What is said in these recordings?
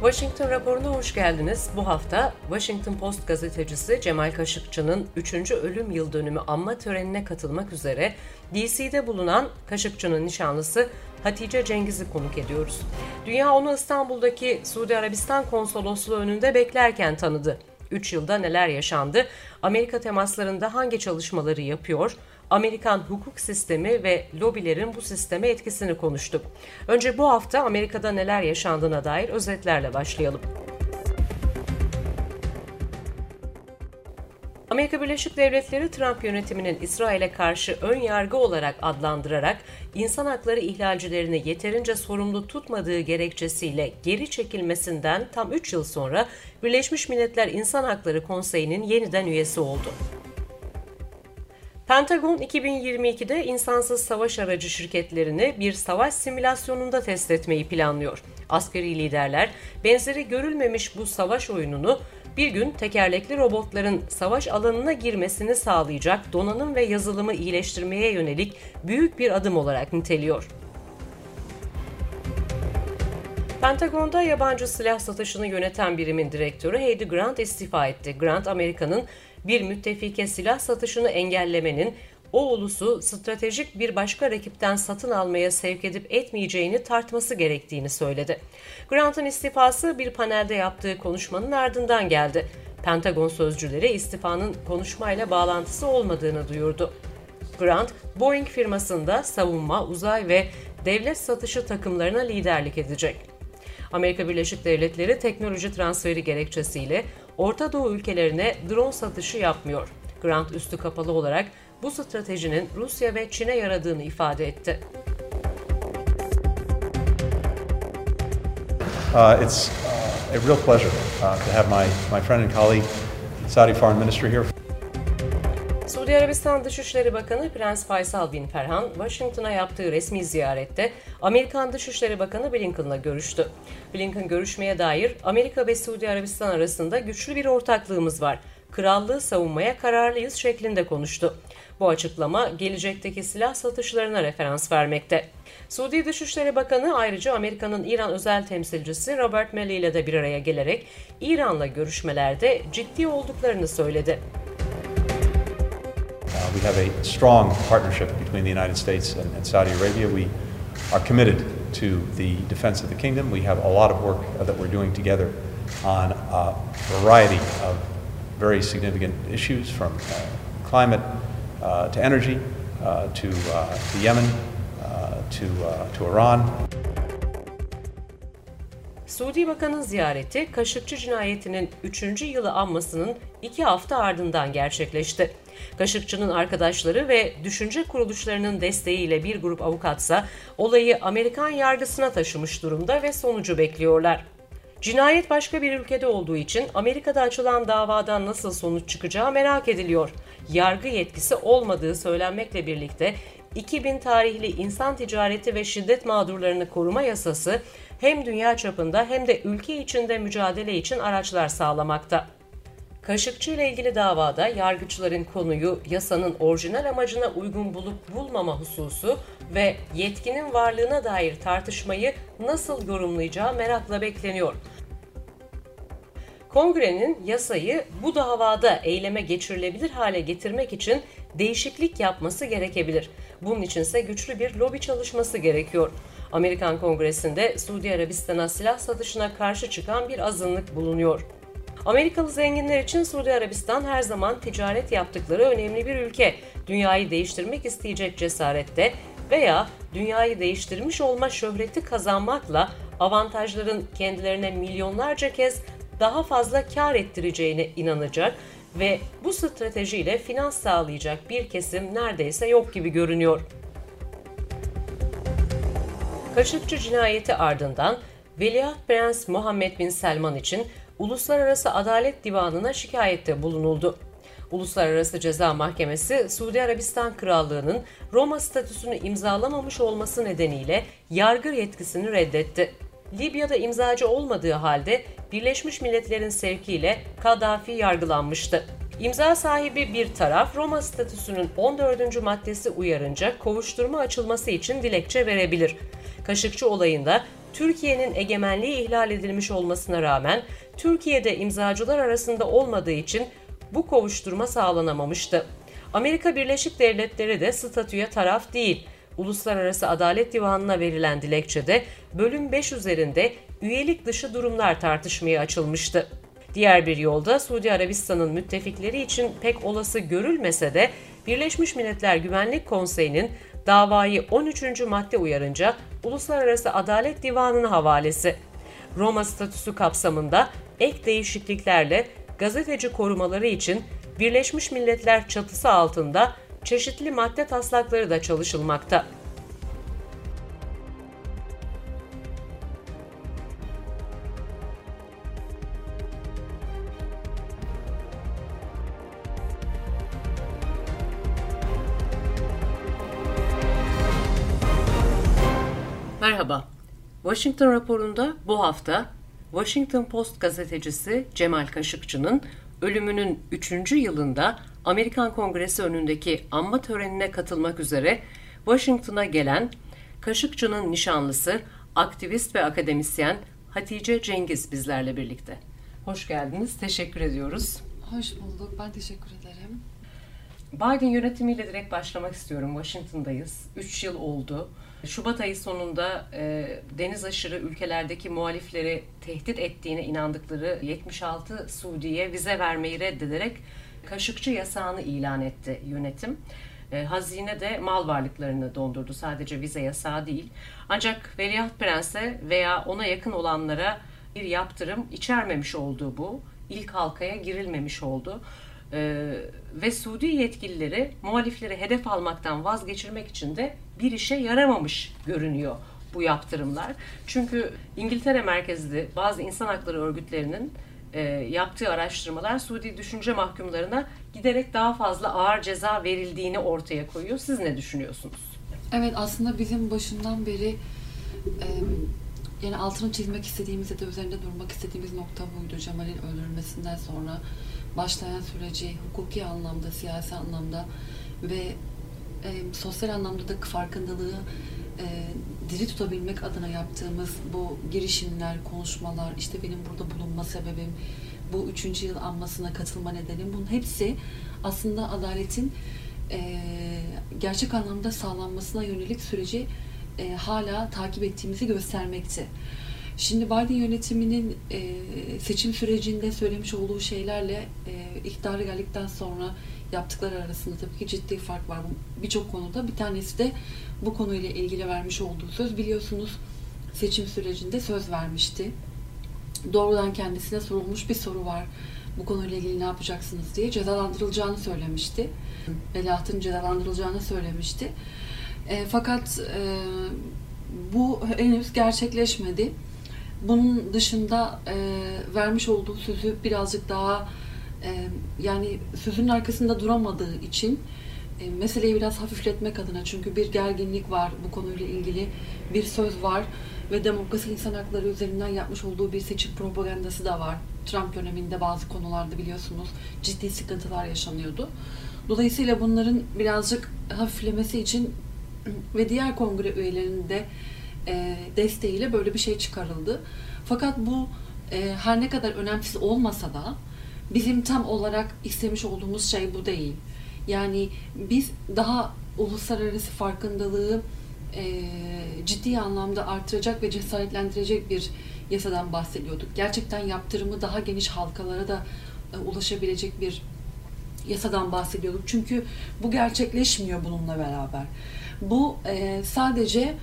Washington raporuna hoş geldiniz. Bu hafta Washington Post gazetecisi Cemal Kaşıkçı'nın 3. ölüm yıl dönümü anma törenine katılmak üzere DC'de bulunan Kaşıkçı'nın nişanlısı Hatice Cengiz'i konuk ediyoruz. Dünya onu İstanbul'daki Suudi Arabistan konsolosluğu önünde beklerken tanıdı. 3 yılda neler yaşandı? Amerika temaslarında hangi çalışmaları yapıyor? Amerikan hukuk sistemi ve lobilerin bu sisteme etkisini konuştuk. Önce bu hafta Amerika'da neler yaşandığına dair özetlerle başlayalım. Amerika Birleşik Devletleri Trump yönetiminin İsrail'e karşı ön yargı olarak adlandırarak insan hakları ihlalcilerini yeterince sorumlu tutmadığı gerekçesiyle geri çekilmesinden tam 3 yıl sonra Birleşmiş Milletler İnsan Hakları Konseyi'nin yeniden üyesi oldu. Pentagon 2022'de insansız savaş aracı şirketlerini bir savaş simülasyonunda test etmeyi planlıyor. Askeri liderler benzeri görülmemiş bu savaş oyununu bir gün tekerlekli robotların savaş alanına girmesini sağlayacak donanım ve yazılımı iyileştirmeye yönelik büyük bir adım olarak niteliyor. Pentagon'da yabancı silah satışını yöneten birimin direktörü Heidi Grant istifa etti. Grant, Amerika'nın bir müttefike silah satışını engellemenin o ulusu stratejik bir başka rakipten satın almaya sevk edip etmeyeceğini tartması gerektiğini söyledi. Grant'ın istifası bir panelde yaptığı konuşmanın ardından geldi. Pentagon sözcüleri istifanın konuşmayla bağlantısı olmadığını duyurdu. Grant, Boeing firmasında savunma, uzay ve devlet satışı takımlarına liderlik edecek. Amerika Birleşik Devletleri teknoloji transferi gerekçesiyle Orta Doğu ülkelerine drone satışı yapmıyor. Grant üstü kapalı olarak bu stratejinin Rusya ve Çin'e yaradığını ifade etti. Uh, it's uh, a real pleasure uh, to have my, my friend and colleague, Saudi Foreign Minister here. Suudi Arabistan Dışişleri Bakanı Prens Faysal bin Ferhan, Washington'a yaptığı resmi ziyarette Amerikan Dışişleri Bakanı Blinken'la görüştü. Blinken görüşmeye dair Amerika ve Suudi Arabistan arasında güçlü bir ortaklığımız var. Krallığı savunmaya kararlıyız şeklinde konuştu. Bu açıklama gelecekteki silah satışlarına referans vermekte. Suudi Dışişleri Bakanı ayrıca Amerika'nın İran özel temsilcisi Robert Malley ile de bir araya gelerek İran'la görüşmelerde ciddi olduklarını söyledi. Uh, we have a strong partnership between the United States and, and Saudi Arabia. We are committed to the defense of the kingdom. We have a lot of work uh, that we're doing together on a variety of very significant issues from uh, climate uh, to energy uh, to, to Yemen to, to Iran. Suudi Bakan'ın ziyareti Kaşıkçı cinayetinin 3. yılı anmasının 2 hafta ardından gerçekleşti. Kaşıkçı'nın arkadaşları ve düşünce kuruluşlarının desteğiyle bir grup avukatsa olayı Amerikan yargısına taşımış durumda ve sonucu bekliyorlar. Cinayet başka bir ülkede olduğu için Amerika'da açılan davadan nasıl sonuç çıkacağı merak ediliyor. Yargı yetkisi olmadığı söylenmekle birlikte 2000 tarihli insan ticareti ve şiddet mağdurlarını koruma yasası hem dünya çapında hem de ülke içinde mücadele için araçlar sağlamakta. Kaşıkçı ile ilgili davada yargıçların konuyu yasanın orijinal amacına uygun bulup bulmama hususu ve yetkinin varlığına dair tartışmayı nasıl yorumlayacağı merakla bekleniyor. Kongrenin yasayı bu davada eyleme geçirilebilir hale getirmek için değişiklik yapması gerekebilir. Bunun içinse güçlü bir lobi çalışması gerekiyor. Amerikan Kongresi'nde Suudi Arabistan'a silah satışına karşı çıkan bir azınlık bulunuyor. Amerikalı zenginler için Suudi Arabistan her zaman ticaret yaptıkları önemli bir ülke. Dünyayı değiştirmek isteyecek cesarette veya dünyayı değiştirmiş olma şöhreti kazanmakla avantajların kendilerine milyonlarca kez daha fazla kar ettireceğine inanacak ve bu stratejiyle finans sağlayacak bir kesim neredeyse yok gibi görünüyor. Kaşıkçı cinayeti ardından Veliaht Prens Muhammed Bin Selman için Uluslararası Adalet Divanı'na şikayette bulunuldu. Uluslararası Ceza Mahkemesi, Suudi Arabistan Krallığı'nın Roma statüsünü imzalamamış olması nedeniyle yargı yetkisini reddetti. Libya'da imzacı olmadığı halde Birleşmiş Milletler'in sevkiyle Kaddafi yargılanmıştı. İmza sahibi bir taraf Roma statüsünün 14. maddesi uyarınca kovuşturma açılması için dilekçe verebilir. Kaşıkçı olayında Türkiye'nin egemenliği ihlal edilmiş olmasına rağmen Türkiye'de imzacılar arasında olmadığı için bu kovuşturma sağlanamamıştı. Amerika Birleşik Devletleri de statüye taraf değil. Uluslararası Adalet Divanı'na verilen dilekçede bölüm 5 üzerinde üyelik dışı durumlar tartışmaya açılmıştı. Diğer bir yolda Suudi Arabistan'ın müttefikleri için pek olası görülmese de Birleşmiş Milletler Güvenlik Konseyi'nin davayı 13. madde uyarınca Uluslararası Adalet Divanı'na havalesi. Roma statüsü kapsamında ek değişikliklerle gazeteci korumaları için Birleşmiş Milletler çatısı altında çeşitli madde taslakları da çalışılmakta. Merhaba. Washington raporunda bu hafta Washington Post gazetecisi Cemal Kaşıkçı'nın ölümünün 3. yılında Amerikan Kongresi önündeki anma törenine katılmak üzere Washington'a gelen Kaşıkçı'nın nişanlısı, aktivist ve akademisyen Hatice Cengiz bizlerle birlikte. Hoş geldiniz, teşekkür ediyoruz. Hoş bulduk, ben teşekkür ederim. Biden yönetimiyle direkt başlamak istiyorum. Washington'dayız. 3 yıl oldu. Şubat ayı sonunda e, deniz aşırı ülkelerdeki muhalifleri tehdit ettiğine inandıkları 76 Suudi'ye vize vermeyi reddederek Kaşıkçı yasağını ilan etti yönetim. E, hazine de mal varlıklarını dondurdu. Sadece vize yasağı değil. Ancak Veliaht Prens'e veya ona yakın olanlara bir yaptırım içermemiş olduğu bu. ilk halkaya girilmemiş oldu. Ee, ve Suudi yetkilileri muhalifleri hedef almaktan vazgeçirmek için de bir işe yaramamış görünüyor bu yaptırımlar. Çünkü İngiltere merkezli bazı insan hakları örgütlerinin e, yaptığı araştırmalar Suudi düşünce mahkumlarına giderek daha fazla ağır ceza verildiğini ortaya koyuyor. Siz ne düşünüyorsunuz? Evet aslında bizim başından beri e, yani altını çizmek istediğimiz ya da üzerinde durmak istediğimiz nokta buydu. Cemal'in öldürülmesinden sonra başlayan süreci hukuki anlamda, siyasi anlamda ve e, sosyal anlamda da farkındalığı e, diri tutabilmek adına yaptığımız bu girişimler, konuşmalar, işte benim burada bulunma sebebim, bu üçüncü yıl anmasına katılma nedenim, bunun hepsi aslında adaletin e, gerçek anlamda sağlanmasına yönelik süreci e, hala takip ettiğimizi göstermekte. Şimdi Biden yönetiminin e, seçim sürecinde söylemiş olduğu şeylerle e, iktidarı geldikten sonra yaptıkları arasında tabii ki ciddi fark var birçok konuda. Bir tanesi de bu konuyla ilgili vermiş olduğu söz. Biliyorsunuz seçim sürecinde söz vermişti. Doğrudan kendisine sorulmuş bir soru var. Bu konuyla ilgili ne yapacaksınız diye cezalandırılacağını söylemişti. Veliahtın cezalandırılacağını söylemişti. E, fakat e, bu henüz gerçekleşmedi. Bunun dışında e, vermiş olduğu sözü birazcık daha e, yani sözün arkasında duramadığı için e, meseleyi biraz hafifletmek adına çünkü bir gerginlik var bu konuyla ilgili bir söz var ve demokrasi insan hakları üzerinden yapmış olduğu bir seçim propagandası da var. Trump döneminde bazı konularda biliyorsunuz ciddi sıkıntılar yaşanıyordu. Dolayısıyla bunların birazcık hafiflemesi için ve diğer kongre üyelerinin de e, desteğiyle böyle bir şey çıkarıldı. Fakat bu e, her ne kadar önemsiz olmasa da bizim tam olarak istemiş olduğumuz şey bu değil. Yani biz daha uluslararası farkındalığı e, ciddi anlamda artıracak ve cesaretlendirecek bir yasadan bahsediyorduk. Gerçekten yaptırımı daha geniş halkalara da e, ulaşabilecek bir yasadan bahsediyorduk. Çünkü bu gerçekleşmiyor bununla beraber. Bu e, sadece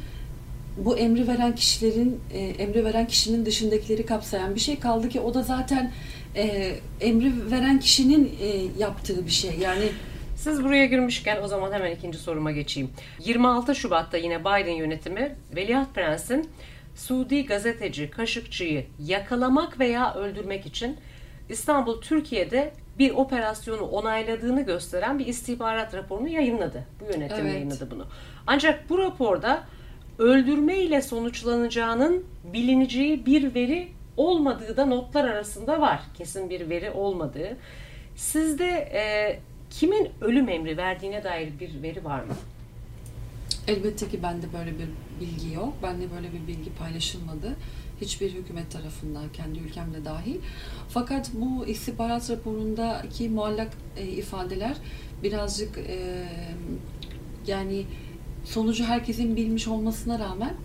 bu emri veren kişilerin e, emri veren kişinin dışındakileri kapsayan bir şey kaldı ki o da zaten e, emri veren kişinin e, yaptığı bir şey. Yani siz buraya girmişken o zaman hemen ikinci soruma geçeyim. 26 Şubat'ta yine Biden yönetimi Veliaht Prens'in Suudi gazeteci Kaşıkçı'yı yakalamak veya öldürmek için İstanbul, Türkiye'de bir operasyonu onayladığını gösteren bir istihbarat raporunu yayınladı. Bu yönetim evet. yayınladı bunu. Ancak bu raporda öldürme ile sonuçlanacağının bilineceği bir veri olmadığı da notlar arasında var. Kesin bir veri olmadığı. Sizde e, kimin ölüm emri verdiğine dair bir veri var mı? Elbette ki bende böyle bir bilgi yok. Bende böyle bir bilgi paylaşılmadı. Hiçbir hükümet tarafından, kendi ülkemde dahil. Fakat bu istihbarat raporundaki muallak e, ifadeler birazcık e, yani sonucu herkesin bilmiş olmasına rağmen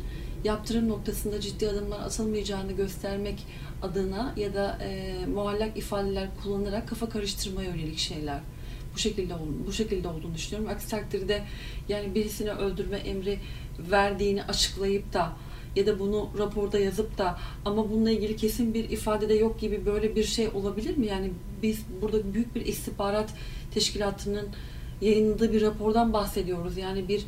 yaptırım noktasında ciddi adımlar atılmayacağını göstermek adına ya da e, muallak ifadeler kullanarak kafa karıştırmaya yönelik şeyler bu şekilde bu şekilde olduğunu düşünüyorum. Aksi takdirde yani birisine öldürme emri verdiğini açıklayıp da ya da bunu raporda yazıp da ama bununla ilgili kesin bir ifadede yok gibi böyle bir şey olabilir mi? Yani biz burada büyük bir istihbarat teşkilatının yayınladığı bir rapordan bahsediyoruz. Yani bir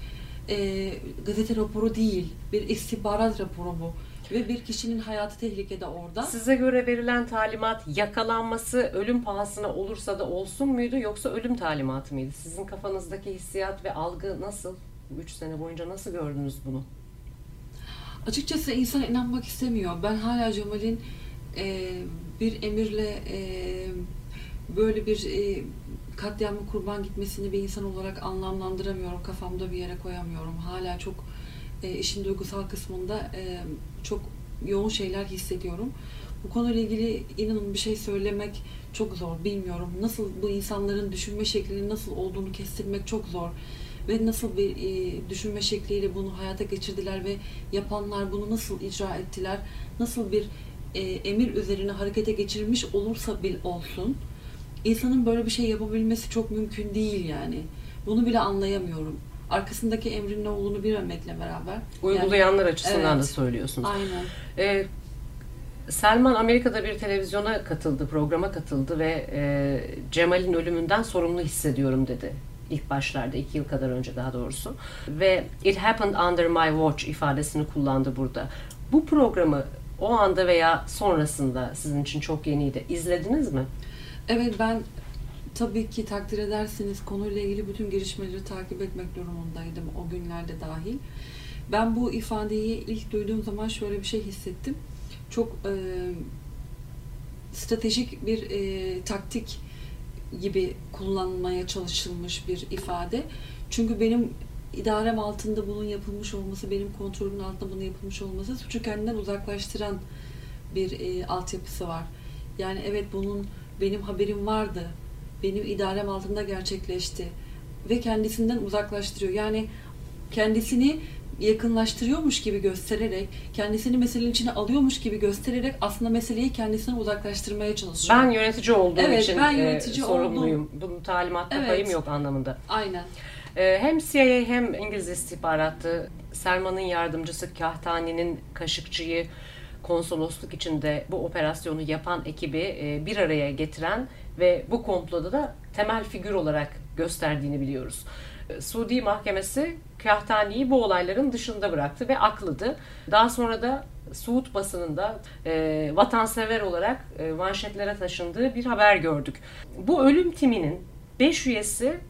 e, gazete raporu değil, bir istihbarat raporu bu ve bir kişinin hayatı tehlikede orada. Size göre verilen talimat yakalanması ölüm pahasına olursa da olsun muydu yoksa ölüm talimatı mıydı? Sizin kafanızdaki hissiyat ve algı nasıl? Bu üç sene boyunca nasıl gördünüz bunu? Açıkçası insan inanmak istemiyor. Ben hala Cemal'in e, bir emirle e, böyle bir e, katliamı kurban gitmesini bir insan olarak anlamlandıramıyorum. Kafamda bir yere koyamıyorum. Hala çok e, işin duygusal kısmında e, çok yoğun şeyler hissediyorum. Bu konuyla ilgili inanın bir şey söylemek çok zor. Bilmiyorum. Nasıl bu insanların düşünme şeklinin nasıl olduğunu kestirmek çok zor. Ve nasıl bir e, düşünme şekliyle bunu hayata geçirdiler ve yapanlar bunu nasıl icra ettiler? Nasıl bir e, emir üzerine harekete geçirilmiş olursa bil olsun. insanın böyle bir şey yapabilmesi çok mümkün değil yani. Bunu bile anlayamıyorum arkasındaki emrin ne olduğunu bilmemekle beraber. Uygulayanlar yani, açısından evet, da söylüyorsunuz. Aynen. Ee, Selman Amerika'da bir televizyona katıldı, programa katıldı ve e, Cemal'in ölümünden sorumlu hissediyorum dedi. İlk başlarda, iki yıl kadar önce daha doğrusu. Ve it happened under my watch ifadesini kullandı burada. Bu programı o anda veya sonrasında sizin için çok yeniydi. İzlediniz mi? Evet ben tabii ki takdir edersiniz konuyla ilgili bütün gelişmeleri takip etmek durumundaydım o günlerde dahil. Ben bu ifadeyi ilk duyduğum zaman şöyle bir şey hissettim. Çok e, stratejik bir e, taktik gibi kullanmaya çalışılmış bir ifade. Çünkü benim idarem altında bunun yapılmış olması, benim kontrolümün altında bunun yapılmış olması suçu kendinden uzaklaştıran bir e, altyapısı var. Yani evet bunun benim haberim vardı benim idarem altında gerçekleşti ve kendisinden uzaklaştırıyor. Yani kendisini yakınlaştırıyormuş gibi göstererek, kendisini meselenin içine alıyormuş gibi göstererek aslında meseleyi kendisinden uzaklaştırmaya çalışıyor. Ben yönetici olduğum evet, için ben yönetici e, sorumluyum. Oldum. Bunun talimatta evet. payım yok anlamında. Aynen. E, hem CIA hem İngiliz istihbaratı Selman'ın yardımcısı Kahtani'nin Kaşıkçı'yı konsolosluk içinde bu operasyonu yapan ekibi e, bir araya getiren ve bu komploda da temel figür olarak gösterdiğini biliyoruz. E, Suudi Mahkemesi Kahtani'yi bu olayların dışında bıraktı ve akladı. Daha sonra da Suud basınında e, vatansever olarak e, manşetlere taşındığı bir haber gördük. Bu ölüm timinin 5 üyesi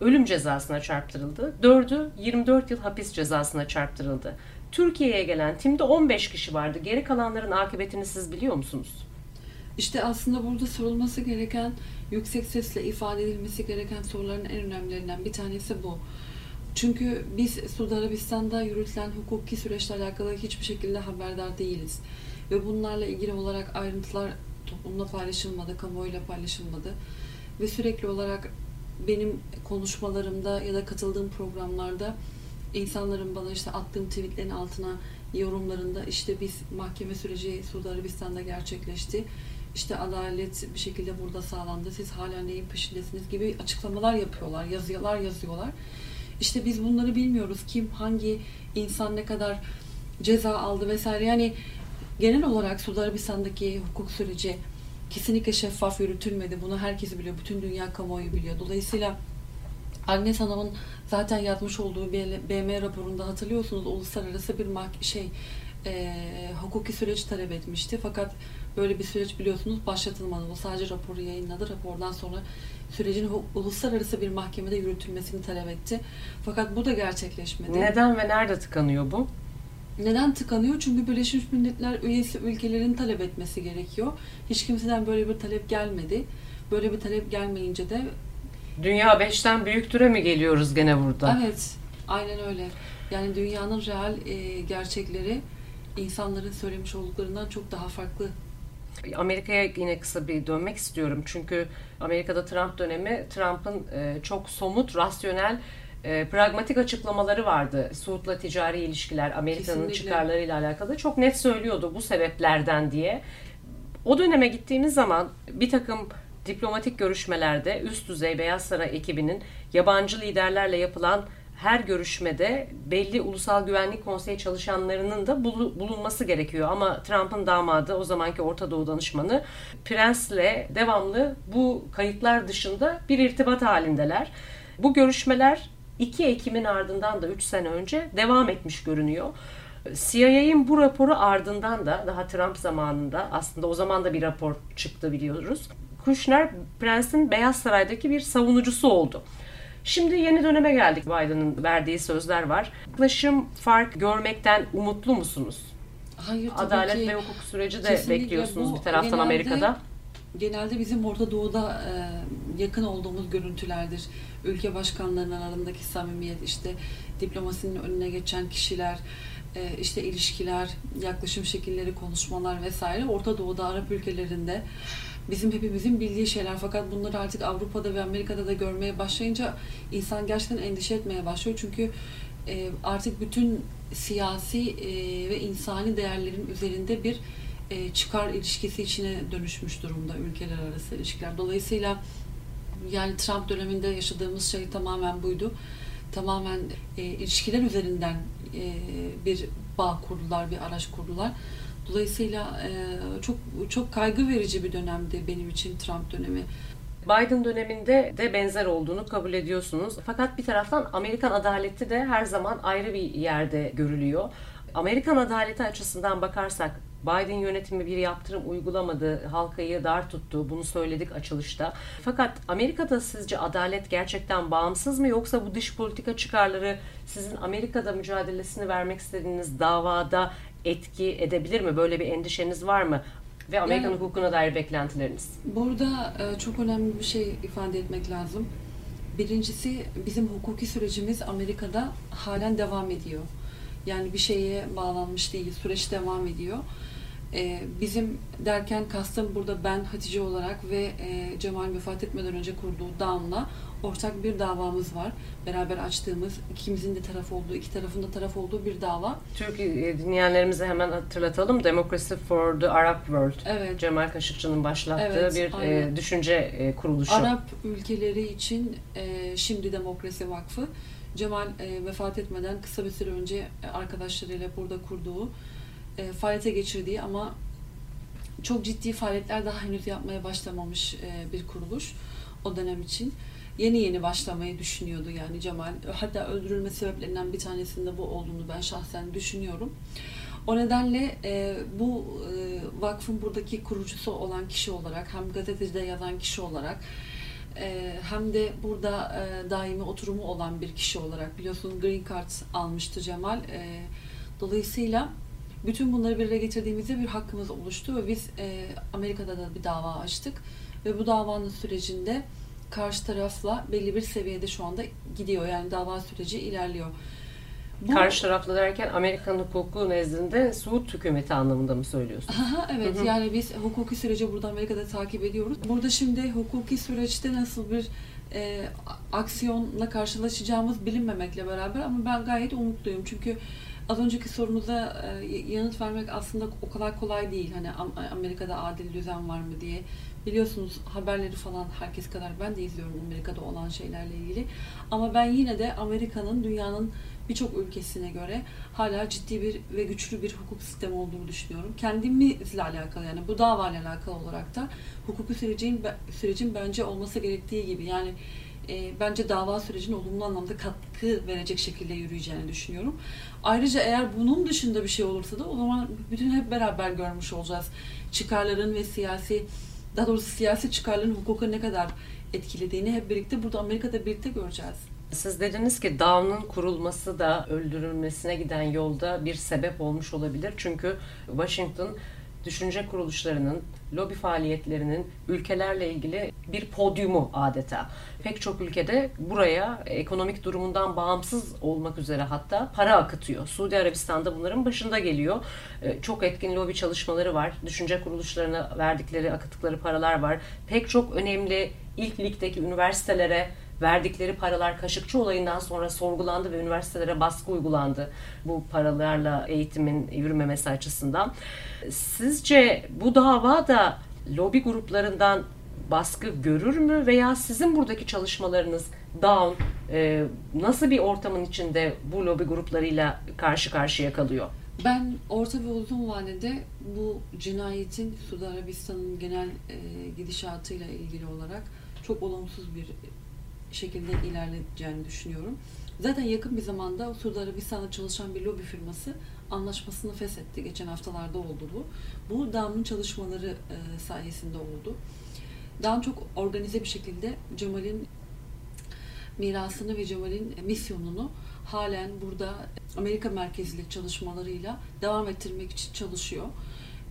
ölüm cezasına çarptırıldı. 4'ü 24 yıl hapis cezasına çarptırıldı. Türkiye'ye gelen timde 15 kişi vardı. Geri kalanların akıbetini siz biliyor musunuz? İşte aslında burada sorulması gereken, yüksek sesle ifade edilmesi gereken soruların en önemlilerinden bir tanesi bu. Çünkü biz Suudi Arabistan'da yürütülen hukuki süreçle alakalı hiçbir şekilde haberdar değiliz. Ve bunlarla ilgili olarak ayrıntılar toplumla paylaşılmadı, kamuoyuyla paylaşılmadı. Ve sürekli olarak benim konuşmalarımda ya da katıldığım programlarda insanların bana işte attığım tweetlerin altına yorumlarında işte biz mahkeme süreci Suudi Arabistan'da gerçekleşti. İşte adalet bir şekilde burada sağlandı. Siz hala neyin peşindesiniz gibi açıklamalar yapıyorlar, yazıyorlar, yazıyorlar. İşte biz bunları bilmiyoruz. Kim, hangi insan ne kadar ceza aldı vesaire. Yani genel olarak Suudi Arabistan'daki hukuk süreci kesinlikle şeffaf yürütülmedi. Bunu herkes biliyor. Bütün dünya kamuoyu biliyor. Dolayısıyla Agnes Hanım'ın zaten yazmış olduğu BM raporunda hatırlıyorsunuz uluslararası bir şey e, hukuki süreç talep etmişti. Fakat böyle bir süreç biliyorsunuz başlatılmadı. O sadece raporu yayınladı. Rapordan sonra sürecin uluslararası bir mahkemede yürütülmesini talep etti. Fakat bu da gerçekleşmedi. Neden ve nerede tıkanıyor bu? Neden tıkanıyor? Çünkü Birleşmiş Milletler üyesi ülkelerin talep etmesi gerekiyor. Hiç kimseden böyle bir talep gelmedi. Böyle bir talep gelmeyince de Dünya beşten büyüktüre mi geliyoruz gene burada? Evet. Aynen öyle. Yani dünyanın real e, gerçekleri insanların söylemiş olduklarından çok daha farklı. Amerika'ya yine kısa bir dönmek istiyorum. Çünkü Amerika'da Trump dönemi Trump'ın e, çok somut, rasyonel e, pragmatik açıklamaları vardı. Suud'la ticari ilişkiler, Amerika'nın çıkarlarıyla alakalı. Çok net söylüyordu bu sebeplerden diye. O döneme gittiğimiz zaman bir takım diplomatik görüşmelerde üst düzey Beyaz Saray ekibinin yabancı liderlerle yapılan her görüşmede belli Ulusal Güvenlik Konseyi çalışanlarının da bulunması gerekiyor. Ama Trump'ın damadı o zamanki Orta Doğu danışmanı Prens'le devamlı bu kayıtlar dışında bir irtibat halindeler. Bu görüşmeler 2 Ekim'in ardından da 3 sene önce devam etmiş görünüyor. CIA'in bu raporu ardından da daha Trump zamanında aslında o zaman da bir rapor çıktı biliyoruz. Kushner Prence'in Beyaz Saray'daki bir savunucusu oldu. Şimdi yeni döneme geldik. Biden'ın verdiği sözler var. Yaklaşım fark görmekten umutlu musunuz? Hayır tabii Adalet ki. ve hukuk süreci de bekliyorsunuz bir taraftan genelde, Amerika'da. Genelde bizim Orta Doğu'da e, yakın olduğumuz görüntülerdir. Ülke başkanlarının arasındaki samimiyet, işte diplomasinin önüne geçen kişiler, e, işte ilişkiler, yaklaşım şekilleri, konuşmalar vesaire Orta Doğu'da, Arap ülkelerinde bizim hepimizin bildiği şeyler fakat bunları artık Avrupa'da ve Amerika'da da görmeye başlayınca insan gerçekten endişe etmeye başlıyor. Çünkü e, artık bütün siyasi e, ve insani değerlerin üzerinde bir e, çıkar ilişkisi içine dönüşmüş durumda ülkeler arası ilişkiler. Dolayısıyla yani Trump döneminde yaşadığımız şey tamamen buydu. Tamamen ilişkiler üzerinden bir bağ kurdular, bir araç kurdular. Dolayısıyla e, çok çok kaygı verici bir dönemdi benim için Trump dönemi. Biden döneminde de benzer olduğunu kabul ediyorsunuz. Fakat bir taraftan Amerikan adaleti de her zaman ayrı bir yerde görülüyor. Amerikan adaleti açısından bakarsak Biden yönetimi bir yaptırım uygulamadı, halkayı dar tuttu. Bunu söyledik açılışta. Fakat Amerika'da sizce adalet gerçekten bağımsız mı yoksa bu dış politika çıkarları sizin Amerika'da mücadelesini vermek istediğiniz davada etki edebilir mi? Böyle bir endişeniz var mı? Ve Amerikan yani, hukukuna dair beklentileriniz? Burada e, çok önemli bir şey ifade etmek lazım. Birincisi bizim hukuki sürecimiz Amerika'da halen devam ediyor. Yani bir şeye bağlanmış değil, süreç devam ediyor. E, bizim derken kastım burada ben Hatice olarak ve e, Cemal vefat etmeden önce kurduğu Dawn'la ortak bir davamız var. Beraber açtığımız, ikimizin de taraf olduğu, iki tarafın da taraf olduğu bir dava. Türk e, dinleyenlerimize hemen hatırlatalım. Democracy for the Arab World. Evet. Cemal Kaşıkçı'nın başlattığı evet, bir aynen. düşünce e, kuruluşu. Arap ülkeleri için e, şimdi Demokrasi Vakfı Cemal e, vefat etmeden kısa bir süre önce arkadaşlarıyla burada kurduğu e, faaliyete geçirdiği ama çok ciddi faaliyetler daha henüz yapmaya başlamamış e, bir kuruluş o dönem için. Yeni yeni başlamayı düşünüyordu yani Cemal. Hatta öldürülme sebeplerinden bir tanesinde bu olduğunu ben şahsen düşünüyorum. O nedenle e, bu e, vakfın buradaki kurucusu olan kişi olarak hem gazetecide yazan kişi olarak e, hem de burada e, daimi oturumu olan bir kişi olarak biliyorsun Green Card almıştı Cemal. E, dolayısıyla bütün bunları bir araya getirdiğimizde bir hakkımız oluştu ve biz e, Amerika'da da bir dava açtık ve bu davanın sürecinde karşı tarafla belli bir seviyede şu anda gidiyor. Yani dava süreci ilerliyor. Bu, Karşı taraflı derken Amerikan hukuku nezdinde Suud hükümeti anlamında mı söylüyorsunuz? Aha, evet hı hı. yani biz hukuki süreci burada Amerika'da takip ediyoruz. Burada şimdi hukuki süreçte nasıl bir e, aksiyonla karşılaşacağımız bilinmemekle beraber ama ben gayet umutluyum. Çünkü az önceki sorunuza e, yanıt vermek aslında o kadar kolay değil. Hani Amerika'da adil düzen var mı diye. Biliyorsunuz haberleri falan herkes kadar ben de izliyorum Amerika'da olan şeylerle ilgili. Ama ben yine de Amerika'nın dünyanın birçok ülkesine göre hala ciddi bir ve güçlü bir hukuk sistemi olduğunu düşünüyorum. Kendimizle alakalı yani bu davayla alakalı olarak da hukuki sürecin sürecin bence olması gerektiği gibi yani e, bence dava sürecine olumlu anlamda katkı verecek şekilde yürüyeceğini düşünüyorum. Ayrıca eğer bunun dışında bir şey olursa da o zaman bütün hep beraber görmüş olacağız. Çıkarların ve siyasi daha doğrusu siyasi çıkarların hukuka ne kadar etkilediğini hep birlikte burada Amerika'da birlikte göreceğiz. Siz dediniz ki Down'un kurulması da öldürülmesine giden yolda bir sebep olmuş olabilir. Çünkü Washington düşünce kuruluşlarının, lobi faaliyetlerinin ülkelerle ilgili bir podyumu adeta. Pek çok ülkede buraya ekonomik durumundan bağımsız olmak üzere hatta para akıtıyor. Suudi Arabistan'da bunların başında geliyor. Ee, çok etkin lobi çalışmaları var. Düşünce kuruluşlarına verdikleri, akıttıkları paralar var. Pek çok önemli ilk ligdeki üniversitelere verdikleri paralar Kaşıkçı olayından sonra sorgulandı ve üniversitelere baskı uygulandı bu paralarla eğitimin yürümemesi açısından. Sizce bu dava da lobi gruplarından baskı görür mü veya sizin buradaki çalışmalarınız Down e, nasıl bir ortamın içinde bu lobi gruplarıyla karşı karşıya kalıyor? Ben orta ve uzun vadede bu cinayetin Suudi Arabistan'ın genel e, gidişatıyla ilgili olarak çok olumsuz bir şekilde ilerleyeceğini düşünüyorum. Zaten yakın bir zamanda Suudi Arabistan'da çalışan bir lobi firması anlaşmasını feshetti. Geçen haftalarda oldu bu. Bu DAM'ın çalışmaları e, sayesinde oldu. DAM çok organize bir şekilde Cemal'in mirasını ve Cemal'in misyonunu halen burada Amerika merkezli çalışmalarıyla devam ettirmek için çalışıyor.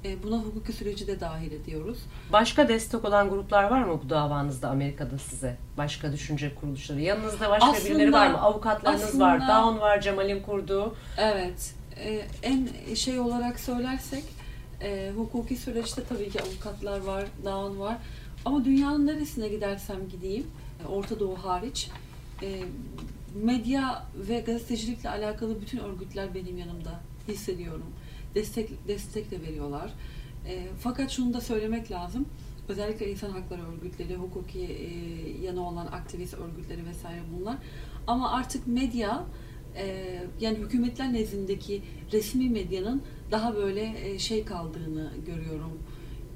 E, buna hukuki süreci de dahil ediyoruz. Başka destek olan gruplar var mı bu davanızda Amerika'da size? Başka düşünce kuruluşları. Yanınızda başka aslında, birileri var mı? Avukatlarınız aslında, var, Down var, Cemal'in kurduğu. Evet. E, en şey olarak söylersek e, hukuki süreçte tabii ki avukatlar var, Down var. Ama dünyanın neresine gidersem gideyim, Orta Doğu hariç, medya ve gazetecilikle alakalı bütün örgütler benim yanımda hissediyorum destek destek de veriyorlar. E, fakat şunu da söylemek lazım. Özellikle insan hakları örgütleri, hukuki e, yanı olan aktivist örgütleri vesaire bunlar. Ama artık medya e, yani hükümetler nezdindeki resmi medyanın daha böyle e, şey kaldığını görüyorum.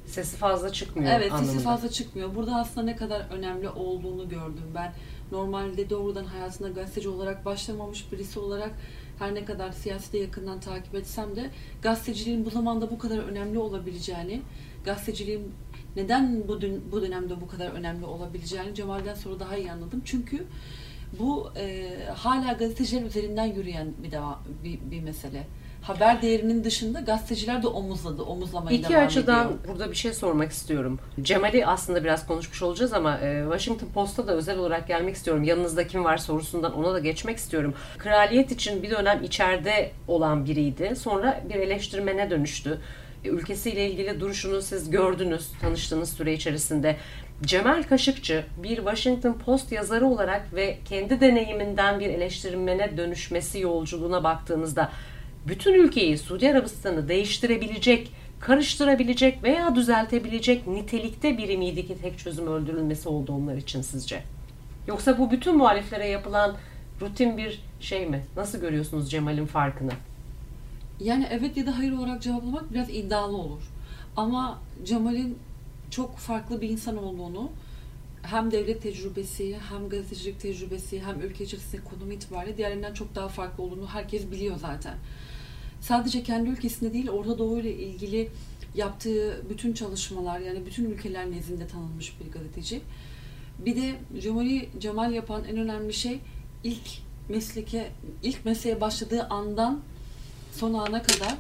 Sesi fazla çıkmıyor Evet anlamında. sesi fazla çıkmıyor. Burada aslında ne kadar önemli olduğunu gördüm ben. Normalde doğrudan hayatına gazeteci olarak başlamamış birisi olarak her ne kadar siyasete yakından takip etsem de gazeteciliğin bu zamanda bu kadar önemli olabileceğini, gazeteciliğin neden bu, dün, bu dönemde bu kadar önemli olabileceğini Cemal'den sonra daha iyi anladım. Çünkü bu e, hala gazeteciler üzerinden yürüyen bir, devam, bir, bir mesele haber değerinin dışında gazeteciler de omuzladı, omuzlamaya İki devam açıdan ediyor. burada bir şey sormak istiyorum. Cemal'i aslında biraz konuşmuş olacağız ama e, Washington Post'a da özel olarak gelmek istiyorum. Yanınızda kim var sorusundan ona da geçmek istiyorum. Kraliyet için bir dönem içeride olan biriydi. Sonra bir eleştirmene dönüştü. E, ülkesiyle ilgili duruşunu siz gördünüz tanıştığınız süre içerisinde. Cemal Kaşıkçı bir Washington Post yazarı olarak ve kendi deneyiminden bir eleştirmene dönüşmesi yolculuğuna baktığınızda bütün ülkeyi Suudi Arabistan'ı değiştirebilecek, karıştırabilecek veya düzeltebilecek nitelikte biri miydi ki tek çözüm öldürülmesi oldu onlar için sizce? Yoksa bu bütün muhaliflere yapılan rutin bir şey mi? Nasıl görüyorsunuz Cemal'in farkını? Yani evet ya da hayır olarak cevaplamak biraz iddialı olur. Ama Cemal'in çok farklı bir insan olduğunu hem devlet tecrübesi, hem gazetecilik tecrübesi, hem ülke içerisinde konum itibariyle diğerlerinden çok daha farklı olduğunu herkes biliyor zaten sadece kendi ülkesinde değil Orta Doğu ile ilgili yaptığı bütün çalışmalar yani bütün ülkeler nezdinde tanınmış bir gazeteci. Bir de Cemal'i Cemal yapan en önemli şey ilk mesleke ilk mesleğe başladığı andan son ana kadar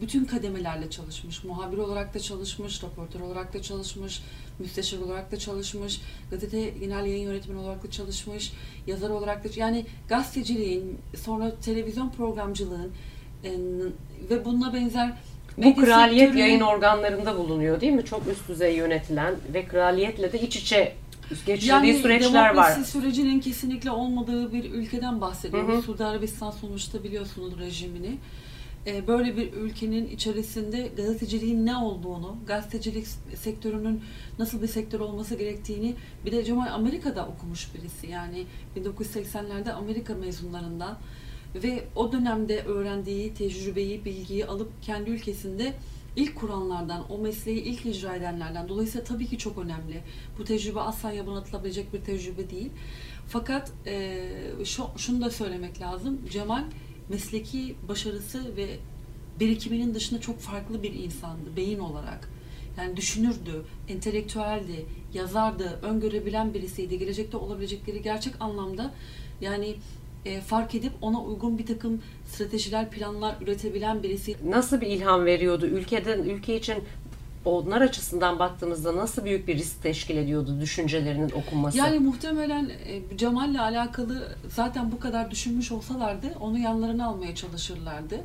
bütün kademelerle çalışmış. Muhabir olarak da çalışmış, raportör olarak da çalışmış, müsteşar olarak da çalışmış, gazete genel yayın yönetmeni olarak da çalışmış, yazar olarak da yani gazeteciliğin, sonra televizyon programcılığın, ve bununla benzer bu kraliyet sektörü... yayın organlarında bulunuyor değil mi? Çok üst düzey yönetilen ve kraliyetle de iç içe geçirdiği yani, süreçler var. Yani sürecinin kesinlikle olmadığı bir ülkeden bahsediyoruz. Suudi Arabistan sonuçta biliyorsunuz rejimini. Ee, böyle bir ülkenin içerisinde gazeteciliğin ne olduğunu, gazetecilik sektörünün nasıl bir sektör olması gerektiğini bir de Cemal Amerika'da okumuş birisi. Yani 1980'lerde Amerika mezunlarından ve o dönemde öğrendiği tecrübeyi, bilgiyi alıp kendi ülkesinde ilk kuranlardan, o mesleği ilk icra edenlerden. Dolayısıyla tabii ki çok önemli. Bu tecrübe asla yabanılabilecek bir tecrübe değil. Fakat e, şu, şunu da söylemek lazım. Cemal mesleki başarısı ve birikiminin dışında çok farklı bir insandı beyin olarak. Yani düşünürdü, entelektüeldi, yazardı, öngörebilen birisiydi. Gelecekte olabilecekleri gerçek anlamda yani e, fark edip ona uygun bir takım stratejiler, planlar üretebilen birisi. Nasıl bir ilham veriyordu? Ülkeden ülke için onlar açısından baktığımızda nasıl büyük bir risk teşkil ediyordu düşüncelerinin okunması? Yani muhtemelen e, Cemal'le alakalı zaten bu kadar düşünmüş olsalardı onu yanlarına almaya çalışırlardı.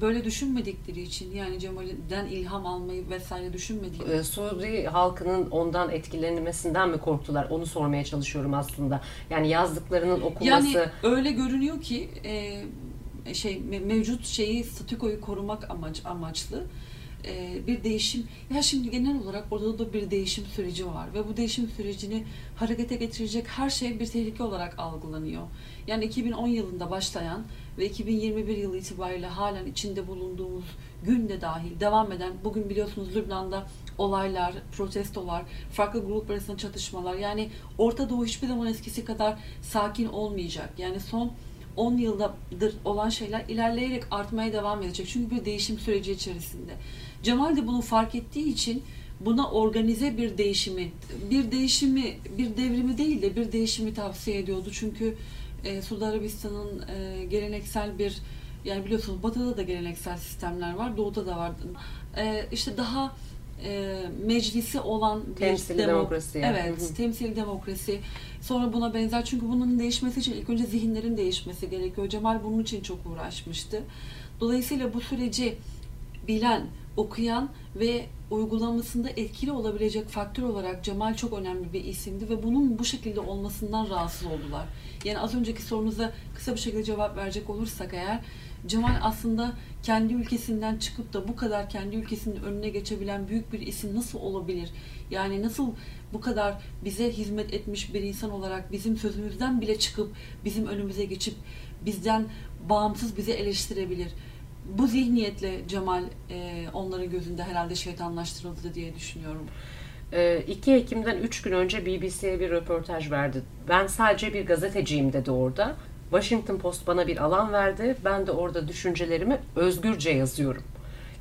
Böyle düşünmedikleri için yani Cemal'den ilham almayı vesaire düşünmedikleri Ee, Suudi halkının ondan etkilenmesinden mi korktular? Onu sormaya çalışıyorum aslında. Yani yazdıklarının okunması. Yani öyle görünüyor ki e, şey me- mevcut şeyi statükoyu korumak amaç amaçlı e, bir değişim. Ya şimdi genel olarak orada da bir değişim süreci var ve bu değişim sürecini harekete getirecek her şey bir tehlike olarak algılanıyor. Yani 2010 yılında başlayan ve 2021 yılı itibariyle halen içinde bulunduğumuz günde dahil devam eden bugün biliyorsunuz Lübnan'da olaylar, protestolar, farklı gruplar arasında çatışmalar yani Orta Doğu hiçbir zaman eskisi kadar sakin olmayacak. Yani son 10 yıldır olan şeyler ilerleyerek artmaya devam edecek. Çünkü bir değişim süreci içerisinde. Cemal de bunu fark ettiği için buna organize bir değişimi, bir değişimi, bir devrimi değil de bir değişimi tavsiye ediyordu. Çünkü e, Suudi Arabistan'ın e, geleneksel bir yani biliyorsunuz Batı'da da geleneksel sistemler var, Doğu'da da var. E, işte daha e, meclisi olan bir Temsili demo- demokrasi yani. Evet, Hı hı. temsil demokrasi. Sonra buna benzer çünkü bunun değişmesi için ilk önce zihinlerin değişmesi gerekiyor. Cemal bunun için çok uğraşmıştı. Dolayısıyla bu süreci bilen, okuyan ve uygulamasında etkili olabilecek faktör olarak Cemal çok önemli bir isimdi ve bunun bu şekilde olmasından rahatsız oldular. Yani az önceki sorunuza kısa bir şekilde cevap verecek olursak eğer Cemal aslında kendi ülkesinden çıkıp da bu kadar kendi ülkesinin önüne geçebilen büyük bir isim nasıl olabilir? Yani nasıl bu kadar bize hizmet etmiş bir insan olarak bizim sözümüzden bile çıkıp bizim önümüze geçip bizden bağımsız bizi eleştirebilir? Bu zihniyetle Cemal e, onların gözünde herhalde şeytanlaştırıldı diye düşünüyorum. Ee, 2 Ekim'den 3 gün önce BBC'ye bir röportaj verdi. Ben sadece bir gazeteciyim dedi orada. Washington Post bana bir alan verdi. Ben de orada düşüncelerimi özgürce yazıyorum.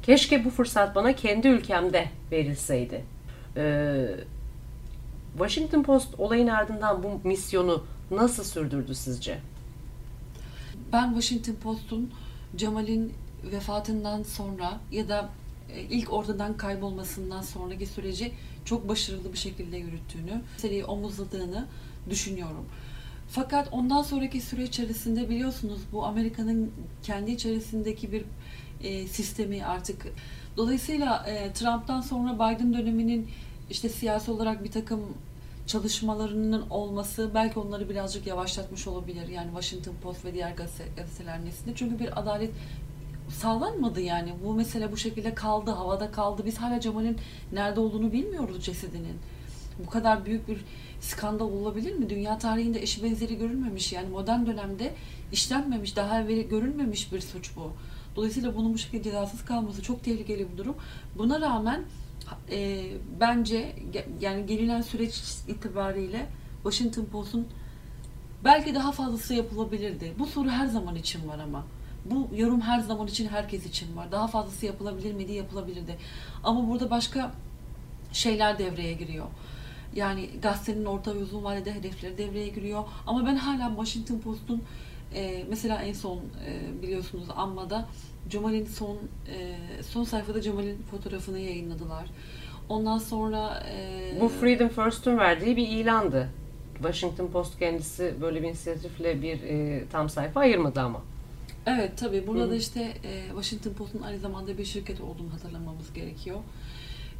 Keşke bu fırsat bana kendi ülkemde verilseydi. Ee, Washington Post olayın ardından bu misyonu nasıl sürdürdü sizce? Ben Washington Post'un Cemal'in vefatından sonra ya da e, ilk ortadan kaybolmasından sonraki süreci çok başarılı bir şekilde yürüttüğünü, meseleyi omuzladığını düşünüyorum. Fakat ondan sonraki süre içerisinde biliyorsunuz bu Amerika'nın kendi içerisindeki bir e, sistemi artık. Dolayısıyla e, Trump'tan sonra Biden döneminin işte siyasi olarak bir takım çalışmalarının olması belki onları birazcık yavaşlatmış olabilir. Yani Washington Post ve diğer gazete, gazeteler neslinde. Çünkü bir adalet sağlanmadı yani. Bu mesele bu şekilde kaldı, havada kaldı. Biz hala Cemal'in nerede olduğunu bilmiyoruz cesedinin. Bu kadar büyük bir skandal olabilir mi? Dünya tarihinde eşi benzeri görülmemiş. Yani modern dönemde işlenmemiş, daha evvel görülmemiş bir suç bu. Dolayısıyla bunun bu şekilde cezasız kalması çok tehlikeli bir durum. Buna rağmen e, bence yani gelinen süreç itibariyle Washington Post'un belki daha fazlası yapılabilirdi. Bu soru her zaman için var ama. Bu yorum her zaman için herkes için var. Daha fazlası yapılabilir miydi? Yapılabilirdi. Ama burada başka şeyler devreye giriyor. Yani gazetenin orta ve uzun vadede hedefleri devreye giriyor. Ama ben hala Washington Post'un e, mesela en son e, biliyorsunuz Amma'da Cemal'in son e, son sayfada Cemal'in fotoğrafını yayınladılar. Ondan sonra e, Bu Freedom First'ün verdiği bir ilandı. Washington Post kendisi böyle bir inisiyatifle bir e, tam sayfa ayırmadı ama. Evet tabii burada Hı. da işte e, Washington Post'un aynı zamanda bir şirket olduğunu hatırlamamız gerekiyor.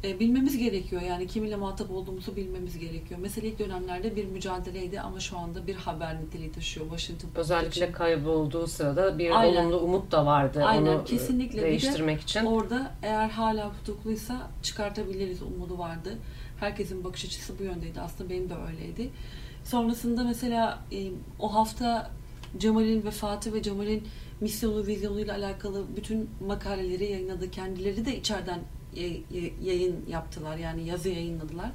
E, bilmemiz gerekiyor yani kiminle muhatap olduğumuzu bilmemiz gerekiyor. Mesela ilk dönemlerde bir mücadeleydi ama şu anda bir haber niteliği taşıyor Washington Post Özellikle için. kaybolduğu sırada bir Aynen. olumlu umut da vardı Aynen, onu e, kesinlikle. Bir de değiştirmek için. Orada eğer hala tutukluysa çıkartabiliriz umudu vardı. Herkesin bakış açısı bu yöndeydi. Aslında benim de öyleydi. Sonrasında mesela e, o hafta Cemal'in vefatı ve Cemal'in misyonu, vizyonuyla alakalı bütün makaleleri yayınladı. Kendileri de içeriden yay- yay- yayın yaptılar. Yani yazı yayınladılar.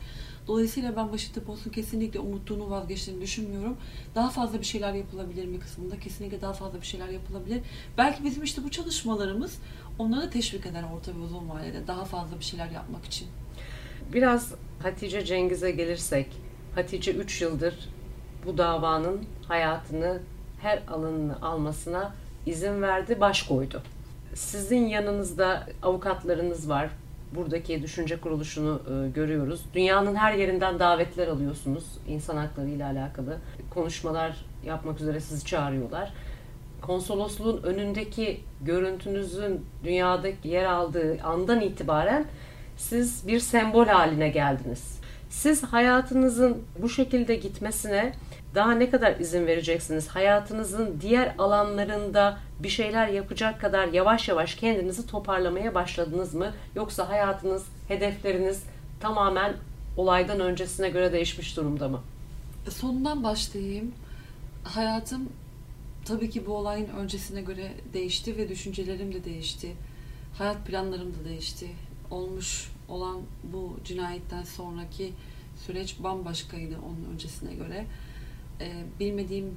Dolayısıyla ben Washington Post'un kesinlikle umuttuğunu vazgeçtiğini düşünmüyorum. Daha fazla bir şeyler yapılabilir mi kısmında? Kesinlikle daha fazla bir şeyler yapılabilir. Belki bizim işte bu çalışmalarımız onları teşvik eder orta ve uzun vadede daha fazla bir şeyler yapmak için. Biraz Hatice Cengiz'e gelirsek, Hatice 3 yıldır bu davanın hayatını her alanını almasına izin verdi, baş koydu. Sizin yanınızda avukatlarınız var. Buradaki düşünce kuruluşunu e, görüyoruz. Dünyanın her yerinden davetler alıyorsunuz insan hakları ile alakalı. Konuşmalar yapmak üzere sizi çağırıyorlar. Konsolosluğun önündeki görüntünüzün dünyadaki yer aldığı andan itibaren siz bir sembol haline geldiniz. Siz hayatınızın bu şekilde gitmesine daha ne kadar izin vereceksiniz? Hayatınızın diğer alanlarında bir şeyler yapacak kadar yavaş yavaş kendinizi toparlamaya başladınız mı? Yoksa hayatınız, hedefleriniz tamamen olaydan öncesine göre değişmiş durumda mı? Sonundan başlayayım. Hayatım tabii ki bu olayın öncesine göre değişti ve düşüncelerim de değişti. Hayat planlarım da değişti. Olmuş olan bu cinayetten sonraki süreç bambaşkaydı onun öncesine göre. Ee, bilmediğim,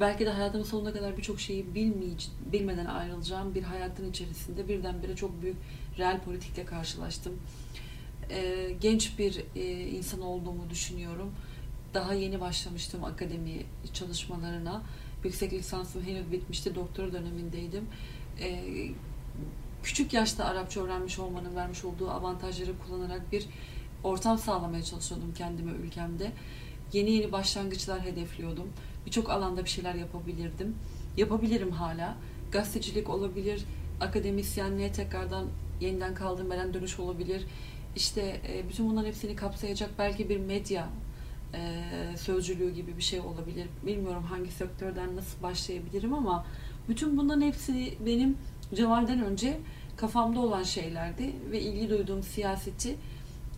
belki de hayatımın sonuna kadar birçok şeyi bilmeden ayrılacağım bir hayatın içerisinde birdenbire çok büyük real politikle karşılaştım. Ee, genç bir e, insan olduğumu düşünüyorum. Daha yeni başlamıştım akademi çalışmalarına. Yüksek lisansım henüz bitmişti, doktora dönemindeydim. Ee, küçük yaşta Arapça öğrenmiş olmanın vermiş olduğu avantajları kullanarak bir ortam sağlamaya çalışıyordum kendime ülkemde. Yeni yeni başlangıçlar hedefliyordum. Birçok alanda bir şeyler yapabilirdim. Yapabilirim hala. Gazetecilik olabilir, akademisyenliğe tekrardan yeniden kaldığım yerden dönüş olabilir. İşte e, bütün bunların hepsini kapsayacak belki bir medya e, sözcülüğü gibi bir şey olabilir. Bilmiyorum hangi sektörden nasıl başlayabilirim ama bütün bunların hepsi benim Cemal'den önce kafamda olan şeylerdi ve ilgi duyduğum siyaseti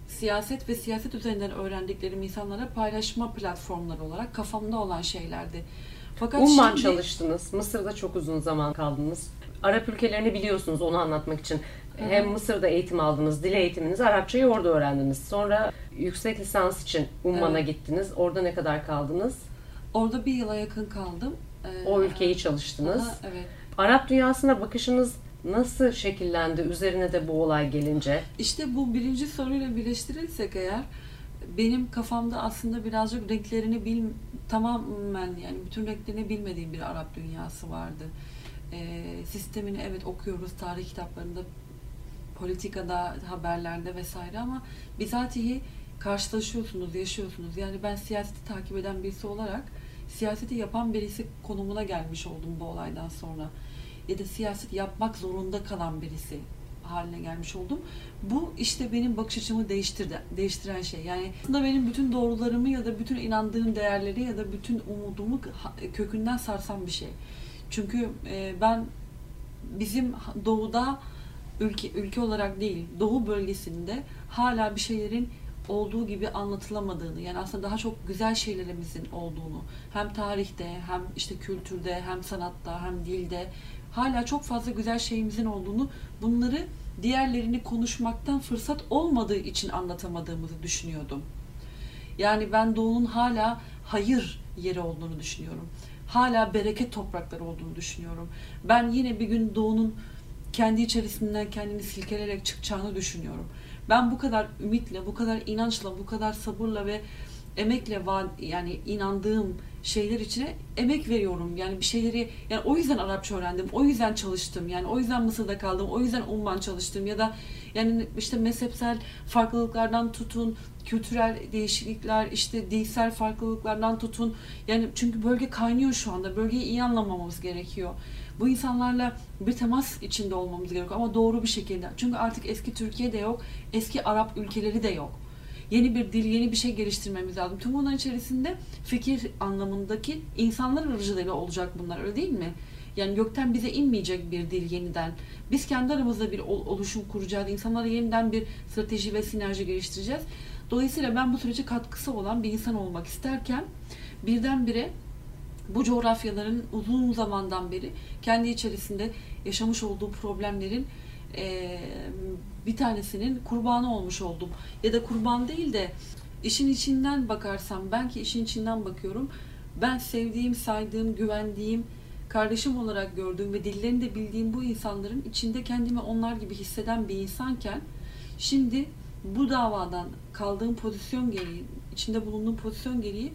siyaset ve siyaset üzerinden öğrendiklerim insanlara paylaşma platformları olarak kafamda olan şeylerdi. Fakat Umman şimdi... çalıştınız. Mısır'da çok uzun zaman kaldınız. Arap ülkelerini biliyorsunuz onu anlatmak için. Hı-hı. Hem Mısır'da eğitim aldınız, dil eğitiminizi Arapçayı orada öğrendiniz. Sonra yüksek lisans için Umman'a evet. gittiniz. Orada ne kadar kaldınız? Orada bir yıla yakın kaldım. Ee, o ülkeyi çalıştınız. Aha, evet. Arap dünyasına bakışınız nasıl şekillendi üzerine de bu olay gelince? İşte bu birinci soruyla birleştirirsek eğer benim kafamda aslında birazcık renklerini bil tamamen yani bütün renklerini bilmediğim bir Arap dünyası vardı. E, sistemini evet okuyoruz tarih kitaplarında, politikada, haberlerde vesaire ama bizatihi karşılaşıyorsunuz, yaşıyorsunuz. Yani ben siyaseti takip eden birisi olarak siyaseti yapan birisi konumuna gelmiş oldum bu olaydan sonra ya da siyaset yapmak zorunda kalan birisi haline gelmiş oldum. Bu işte benim bakış açımı değiştirdi, değiştiren şey. Yani aslında benim bütün doğrularımı ya da bütün inandığım değerleri ya da bütün umudumu kökünden sarsan bir şey. Çünkü e, ben bizim doğuda ülke ülke olarak değil, doğu bölgesinde hala bir şeylerin olduğu gibi anlatılamadığını yani aslında daha çok güzel şeylerimizin olduğunu hem tarihte hem işte kültürde hem sanatta hem dilde hala çok fazla güzel şeyimizin olduğunu, bunları diğerlerini konuşmaktan fırsat olmadığı için anlatamadığımızı düşünüyordum. Yani ben doğunun hala hayır yeri olduğunu düşünüyorum. Hala bereket toprakları olduğunu düşünüyorum. Ben yine bir gün doğunun kendi içerisinden kendini silkeleyerek çıkacağını düşünüyorum. Ben bu kadar ümitle, bu kadar inançla, bu kadar sabırla ve emekle yani inandığım şeyler içine emek veriyorum. Yani bir şeyleri yani o yüzden Arapça öğrendim. O yüzden çalıştım. Yani o yüzden Mısır'da kaldım. O yüzden Umman çalıştım ya da yani işte mezhepsel farklılıklardan tutun, kültürel değişiklikler, işte dilsel farklılıklardan tutun. Yani çünkü bölge kaynıyor şu anda. Bölgeyi iyi anlamamamız gerekiyor. Bu insanlarla bir temas içinde olmamız gerekiyor ama doğru bir şekilde. Çünkü artık eski Türkiye de yok, eski Arap ülkeleri de yok yeni bir dil, yeni bir şey geliştirmemiz lazım. Tüm bunların içerisinde fikir anlamındaki insanlar aracılığıyla olacak bunlar öyle değil mi? Yani gökten bize inmeyecek bir dil yeniden. Biz kendi aramızda bir oluşum kuracağız. İnsanlara yeniden bir strateji ve sinerji geliştireceğiz. Dolayısıyla ben bu sürece katkısı olan bir insan olmak isterken birdenbire bu coğrafyaların uzun zamandan beri kendi içerisinde yaşamış olduğu problemlerin e, bir tanesinin kurbanı olmuş oldum. Ya da kurban değil de işin içinden bakarsam, ben ki işin içinden bakıyorum. Ben sevdiğim, saydığım, güvendiğim, kardeşim olarak gördüğüm ve dillerini de bildiğim bu insanların içinde kendimi onlar gibi hisseden bir insanken şimdi bu davadan kaldığım pozisyon gereği, içinde bulunduğum pozisyon gereği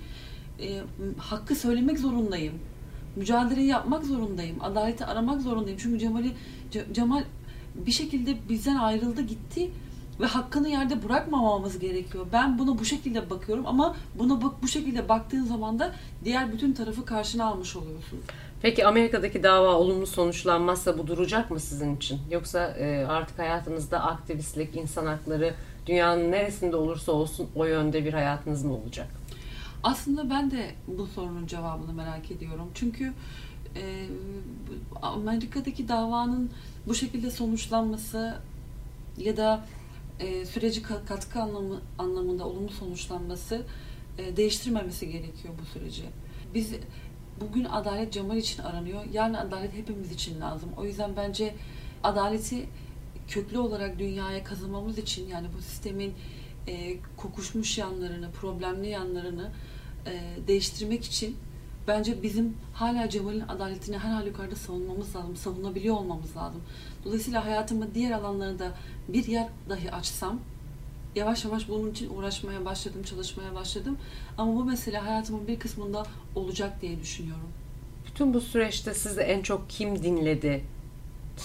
e, hakkı söylemek zorundayım. mücadeleyi yapmak zorundayım. Adaleti aramak zorundayım. Çünkü Cemal'i Cemal bir şekilde bizden ayrıldı gitti ve hakkını yerde bırakmamamız gerekiyor. Ben buna bu şekilde bakıyorum ama buna bak bu şekilde baktığın zaman da diğer bütün tarafı karşına almış oluyorsun. Peki Amerika'daki dava olumlu sonuçlanmazsa bu duracak mı sizin için? Yoksa e, artık hayatınızda aktivistlik, insan hakları, dünyanın neresinde olursa olsun o yönde bir hayatınız mı olacak? Aslında ben de bu sorunun cevabını merak ediyorum. Çünkü e, Amerika'daki davanın bu şekilde sonuçlanması ya da e, süreci katkı anlamı, anlamında olumlu sonuçlanması e, değiştirmemesi gerekiyor bu süreci. Biz bugün adalet Cemal için aranıyor. Yarın adalet hepimiz için lazım. O yüzden bence adaleti köklü olarak dünyaya kazanmamız için yani bu sistemin e, kokuşmuş yanlarını, problemli yanlarını e, değiştirmek için bence bizim hala Cemal'in adaletini her halükarda savunmamız lazım, savunabiliyor olmamız lazım. Dolayısıyla hayatımın diğer alanlarında bir yer dahi açsam yavaş yavaş bunun için uğraşmaya başladım, çalışmaya başladım. Ama bu mesele hayatımın bir kısmında olacak diye düşünüyorum. Bütün bu süreçte sizi en çok kim dinledi?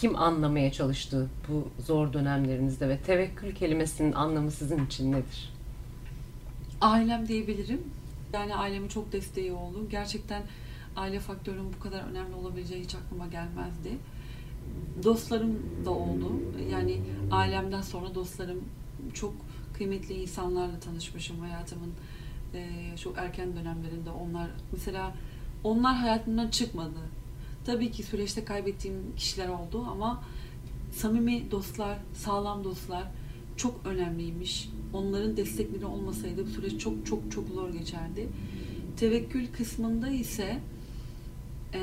Kim anlamaya çalıştı bu zor dönemlerinizde ve tevekkül kelimesinin anlamı sizin için nedir? Ailem diyebilirim. Yani ailemin çok desteği oldu. Gerçekten aile faktörünün bu kadar önemli olabileceği hiç aklıma gelmezdi. Dostlarım da oldu. Yani ailemden sonra dostlarım çok kıymetli insanlarla tanışmışım hayatımın e, çok erken dönemlerinde. Onlar mesela onlar hayatımdan çıkmadı. Tabii ki süreçte kaybettiğim kişiler oldu ama samimi dostlar, sağlam dostlar çok önemliymiş. Onların destekleri olmasaydı bu süreç çok çok çok zor geçerdi. Tevekkül kısmında ise e,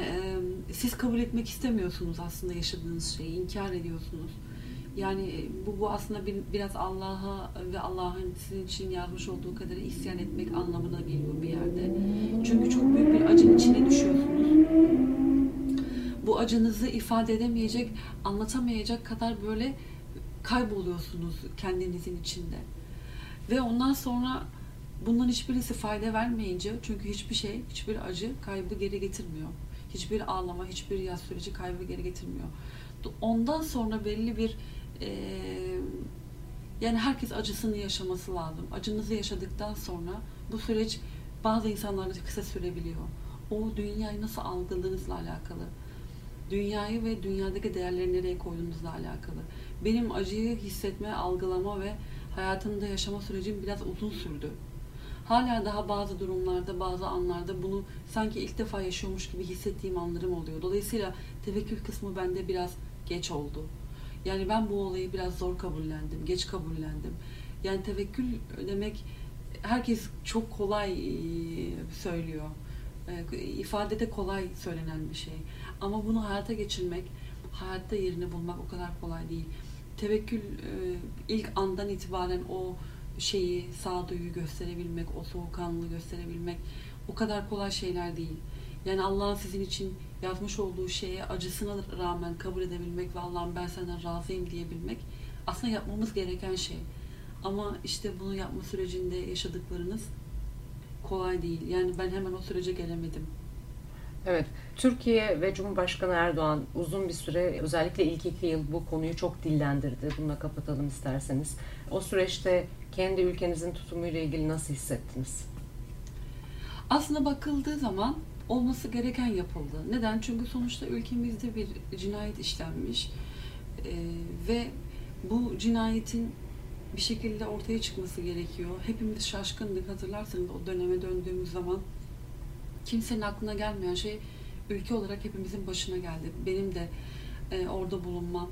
siz kabul etmek istemiyorsunuz aslında yaşadığınız şeyi, inkar ediyorsunuz. Yani bu, bu aslında bir, biraz Allah'a ve Allah'ın sizin için yazmış olduğu kadar isyan etmek anlamına geliyor bir yerde. Çünkü çok büyük bir acın içine düşüyorsunuz. Bu acınızı ifade edemeyecek, anlatamayacak kadar böyle kayboluyorsunuz kendinizin içinde. Ve ondan sonra bundan hiçbirisi fayda vermeyince çünkü hiçbir şey, hiçbir acı kaybı geri getirmiyor. Hiçbir ağlama, hiçbir yaz süreci kaybı geri getirmiyor. Ondan sonra belli bir e, yani herkes acısını yaşaması lazım. Acınızı yaşadıktan sonra bu süreç bazı insanlarda kısa sürebiliyor. O dünyayı nasıl algıladığınızla alakalı. Dünyayı ve dünyadaki değerleri nereye koyduğunuzla alakalı. Benim acıyı hissetme, algılama ve hayatımda yaşama sürecim biraz uzun sürdü. Hala daha bazı durumlarda, bazı anlarda bunu sanki ilk defa yaşıyormuş gibi hissettiğim anlarım oluyor. Dolayısıyla tevekkül kısmı bende biraz geç oldu. Yani ben bu olayı biraz zor kabullendim, geç kabullendim. Yani tevekkül demek herkes çok kolay söylüyor. İfadede kolay söylenen bir şey. Ama bunu hayata geçirmek, hayatta yerini bulmak o kadar kolay değil. Tevekkül e, ilk andan itibaren o şeyi, sağduyu gösterebilmek, o soğukkanlılığı gösterebilmek o kadar kolay şeyler değil. Yani Allah'ın sizin için yazmış olduğu şeye acısına rağmen kabul edebilmek ve Allah'ım ben senden razıyım diyebilmek aslında yapmamız gereken şey. Ama işte bunu yapma sürecinde yaşadıklarınız kolay değil. Yani ben hemen o sürece gelemedim. Evet, Türkiye ve Cumhurbaşkanı Erdoğan uzun bir süre özellikle ilk iki yıl bu konuyu çok dillendirdi. Bununla kapatalım isterseniz. O süreçte kendi ülkenizin tutumuyla ilgili nasıl hissettiniz? Aslında bakıldığı zaman olması gereken yapıldı. Neden? Çünkü sonuçta ülkemizde bir cinayet işlenmiş ee, ve bu cinayetin bir şekilde ortaya çıkması gerekiyor. Hepimiz şaşkındık hatırlarsanız o döneme döndüğümüz zaman kimsenin aklına gelmeyen şey ülke olarak hepimizin başına geldi. Benim de e, orada bulunmam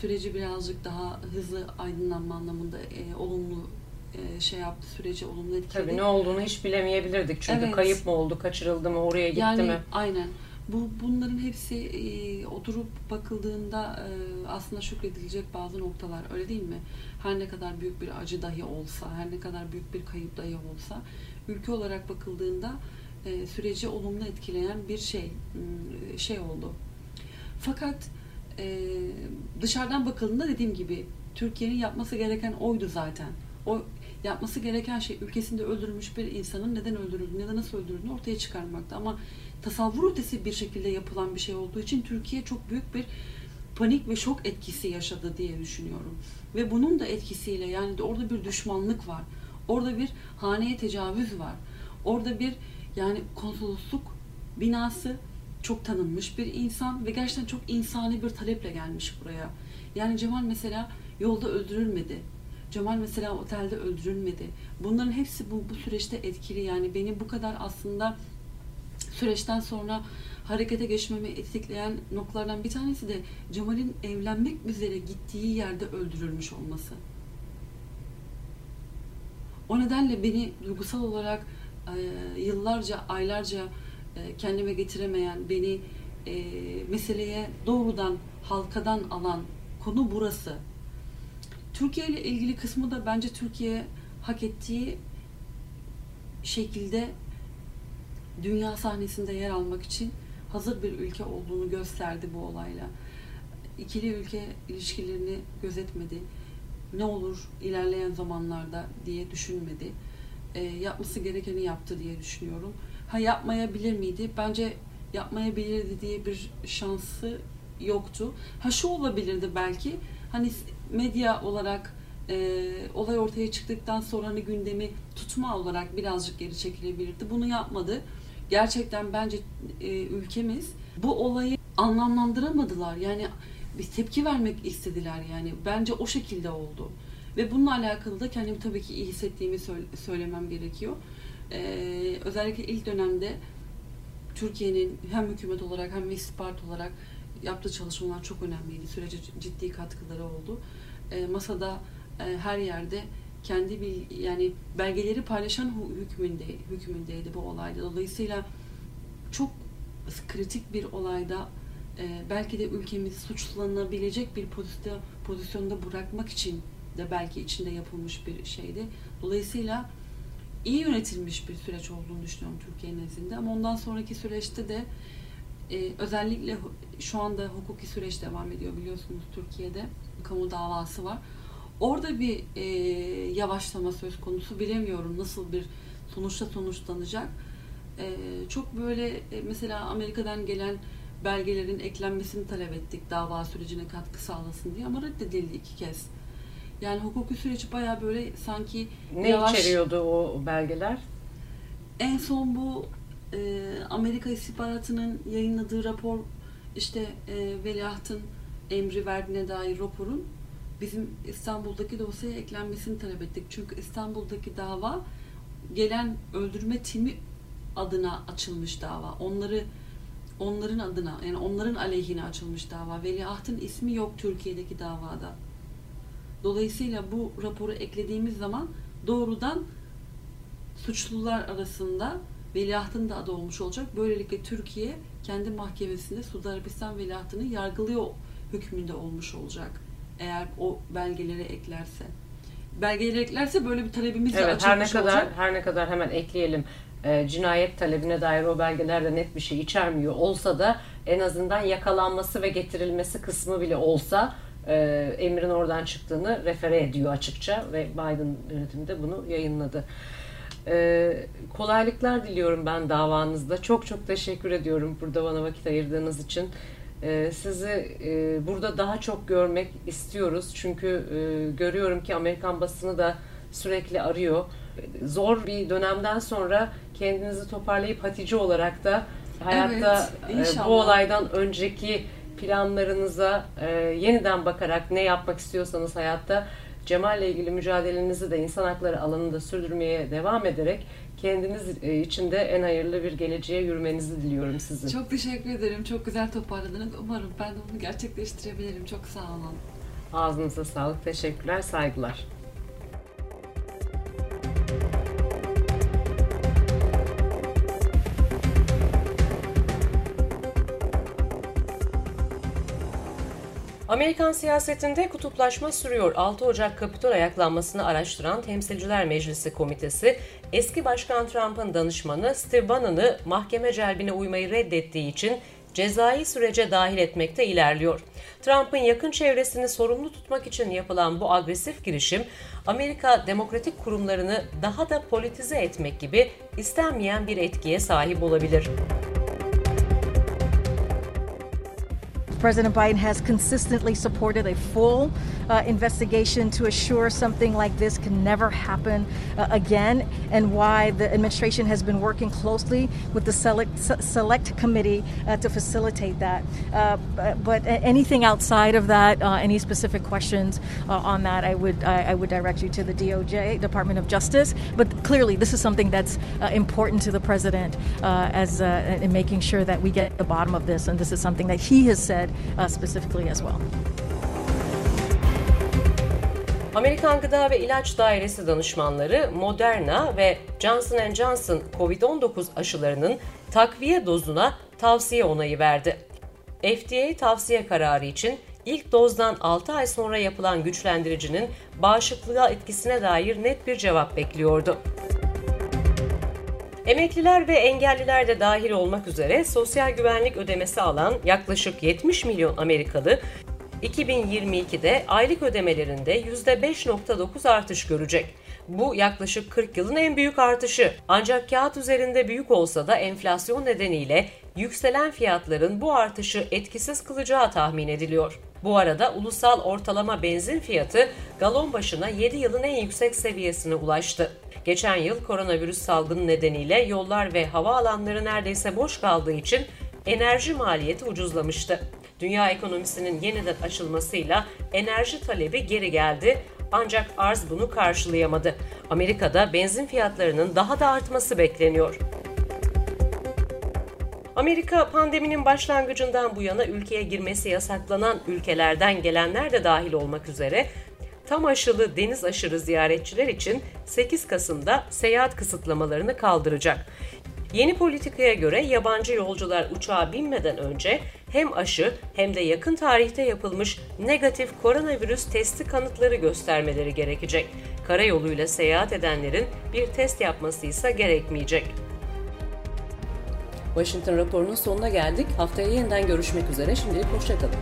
süreci birazcık daha hızlı aydınlanma anlamında e, olumlu e, şey yaptı süreci olumlu etkiledi. Tabii ne olduğunu hiç bilemeyebilirdik çünkü evet. kayıp mı oldu, kaçırıldı mı, oraya gitti yani, mi? Aynen. Bu bunların hepsi e, oturup bakıldığında e, aslında şükredilecek bazı noktalar öyle değil mi? Her ne kadar büyük bir acı dahi olsa, her ne kadar büyük bir kayıp dahi olsa ülke olarak bakıldığında e, süreci olumlu etkileyen bir şey hmm, şey oldu. Fakat e, dışarıdan bakıldığında dediğim gibi Türkiye'nin yapması gereken oydu zaten. O yapması gereken şey ülkesinde öldürülmüş bir insanın neden öldürüldüğünü ya da nasıl öldürüldüğünü ortaya çıkarmaktı. Ama tasavvur ötesi bir şekilde yapılan bir şey olduğu için Türkiye çok büyük bir panik ve şok etkisi yaşadı diye düşünüyorum. Ve bunun da etkisiyle yani orada bir düşmanlık var. Orada bir haneye tecavüz var. Orada bir yani konsolosluk binası çok tanınmış bir insan ve gerçekten çok insani bir taleple gelmiş buraya. Yani Cemal mesela yolda öldürülmedi. Cemal mesela otelde öldürülmedi. Bunların hepsi bu, bu süreçte etkili. Yani beni bu kadar aslında süreçten sonra harekete geçmemi etikleyen noktalardan bir tanesi de Cemal'in evlenmek üzere gittiği yerde öldürülmüş olması. O nedenle beni duygusal olarak yıllarca, aylarca e, kendime getiremeyen, beni e, meseleye doğrudan halkadan alan konu burası. Türkiye ile ilgili kısmı da bence Türkiye hak ettiği şekilde dünya sahnesinde yer almak için hazır bir ülke olduğunu gösterdi bu olayla. İkili ülke ilişkilerini gözetmedi. Ne olur ilerleyen zamanlarda diye düşünmedi. E, yapması gerekeni yaptı diye düşünüyorum. Ha yapmayabilir miydi? Bence yapmayabilirdi diye bir şansı yoktu. Ha şu olabilirdi belki. Hani medya olarak e, olay ortaya çıktıktan sonra hani gündemi tutma olarak birazcık geri çekilebilirdi. Bunu yapmadı. Gerçekten bence e, ülkemiz bu olayı anlamlandıramadılar. Yani bir tepki vermek istediler yani. Bence o şekilde oldu. Ve bununla alakalı da kendimi tabii ki iyi hissettiğimi söylemem gerekiyor. Ee, özellikle ilk dönemde Türkiye'nin hem hükümet olarak hem istihbarat olarak yaptığı çalışmalar çok önemliydi. Sürece ciddi katkıları oldu. E, masada e, her yerde kendi bir yani belgeleri paylaşan hükmünde hükmündeydi bu olayda. Dolayısıyla çok kritik bir olayda e, belki de ülkemizi suçlanabilecek bir pozisyon, pozisyonda bırakmak için de belki içinde yapılmış bir şeydi. Dolayısıyla iyi yönetilmiş bir süreç olduğunu düşünüyorum Türkiye nezdinde. Ama ondan sonraki süreçte de e, özellikle şu anda hukuki süreç devam ediyor biliyorsunuz Türkiye'de kamu davası var. Orada bir e, yavaşlama söz konusu bilemiyorum nasıl bir sonuçta sonuçlanacak. E, çok böyle e, mesela Amerika'dan gelen belgelerin eklenmesini talep ettik dava sürecine katkı sağlasın diye ama reddedildi iki kez. Yani hukuki süreç baya böyle sanki ne yavaş... içeriyordu o belgeler? En son bu e, Amerika istihbaratının yayınladığı rapor işte e, veliahtın emri verdiğine dair raporun bizim İstanbul'daki dosyaya eklenmesini talep ettik. Çünkü İstanbul'daki dava gelen öldürme timi adına açılmış dava. Onları onların adına yani onların aleyhine açılmış dava. Veliahtın ismi yok Türkiye'deki davada. Dolayısıyla bu raporu eklediğimiz zaman doğrudan suçlular arasında veliahtın da adı olmuş olacak. Böylelikle Türkiye kendi mahkemesinde Suudi Arabistan veliahtını yargılıyor hükmünde olmuş olacak. Eğer o belgeleri eklerse. Belgeleri eklerse böyle bir talebimiz evet, de her ne kadar olacak. her ne kadar hemen ekleyelim. E, cinayet talebine dair o belgelerde net bir şey içermiyor olsa da en azından yakalanması ve getirilmesi kısmı bile olsa e, emrin oradan çıktığını refere ediyor açıkça ve Biden yönetimi de bunu yayınladı. E, kolaylıklar diliyorum ben davanızda. Çok çok teşekkür ediyorum burada bana vakit ayırdığınız için. E, sizi e, burada daha çok görmek istiyoruz. Çünkü e, görüyorum ki Amerikan basını da sürekli arıyor. Zor bir dönemden sonra kendinizi toparlayıp Hatice olarak da hayatta evet, e, bu olaydan önceki planlarınıza e, yeniden bakarak ne yapmak istiyorsanız hayatta Cemal ile ilgili mücadelenizi de insan hakları alanında sürdürmeye devam ederek kendiniz e, için de en hayırlı bir geleceğe yürümenizi diliyorum sizin. Çok teşekkür ederim. Çok güzel toparladınız. Umarım ben de bunu gerçekleştirebilirim. Çok sağ olun. Ağzınıza sağlık. Teşekkürler. Saygılar. Amerikan siyasetinde kutuplaşma sürüyor. 6 Ocak Kapitol ayaklanmasını araştıran Temsilciler Meclisi Komitesi, eski Başkan Trump'ın danışmanı Steve Bannon'ı mahkeme celbine uymayı reddettiği için cezai sürece dahil etmekte ilerliyor. Trump'ın yakın çevresini sorumlu tutmak için yapılan bu agresif girişim, Amerika demokratik kurumlarını daha da politize etmek gibi istenmeyen bir etkiye sahip olabilir. President Biden has consistently supported a full uh, investigation to assure something like this can never happen uh, again, and why the administration has been working closely with the select, select committee uh, to facilitate that. Uh, but, but, anything outside of that, uh, any specific questions uh, on that, I would I, I, would direct you to the DOJ, Department of Justice. But clearly, this is something that's important to the president as in making sure that we get the bottom of this, and this is something that he has said specifically as well. Amerikan Gıda ve İlaç Dairesi danışmanları Moderna ve Johnson Johnson COVID-19 aşılarının takviye dozuna tavsiye onayı verdi. FDA tavsiye kararı için ilk dozdan 6 ay sonra yapılan güçlendiricinin bağışıklığa etkisine dair net bir cevap bekliyordu. Emekliler ve engelliler de dahil olmak üzere sosyal güvenlik ödemesi alan yaklaşık 70 milyon Amerikalı 2022'de aylık ödemelerinde %5.9 artış görecek. Bu yaklaşık 40 yılın en büyük artışı. Ancak kağıt üzerinde büyük olsa da enflasyon nedeniyle yükselen fiyatların bu artışı etkisiz kılacağı tahmin ediliyor. Bu arada ulusal ortalama benzin fiyatı galon başına 7 yılın en yüksek seviyesine ulaştı. Geçen yıl koronavirüs salgını nedeniyle yollar ve hava alanları neredeyse boş kaldığı için enerji maliyeti ucuzlamıştı. Dünya ekonomisinin yeniden açılmasıyla enerji talebi geri geldi ancak arz bunu karşılayamadı. Amerika'da benzin fiyatlarının daha da artması bekleniyor. Amerika pandeminin başlangıcından bu yana ülkeye girmesi yasaklanan ülkelerden gelenler de dahil olmak üzere tam aşılı deniz aşırı ziyaretçiler için 8 Kasım'da seyahat kısıtlamalarını kaldıracak. Yeni politikaya göre yabancı yolcular uçağa binmeden önce hem aşı hem de yakın tarihte yapılmış negatif koronavirüs testi kanıtları göstermeleri gerekecek. Karayoluyla seyahat edenlerin bir test yapması ise gerekmeyecek. Washington raporunun sonuna geldik. Haftaya yeniden görüşmek üzere. Şimdilik hoşçakalın.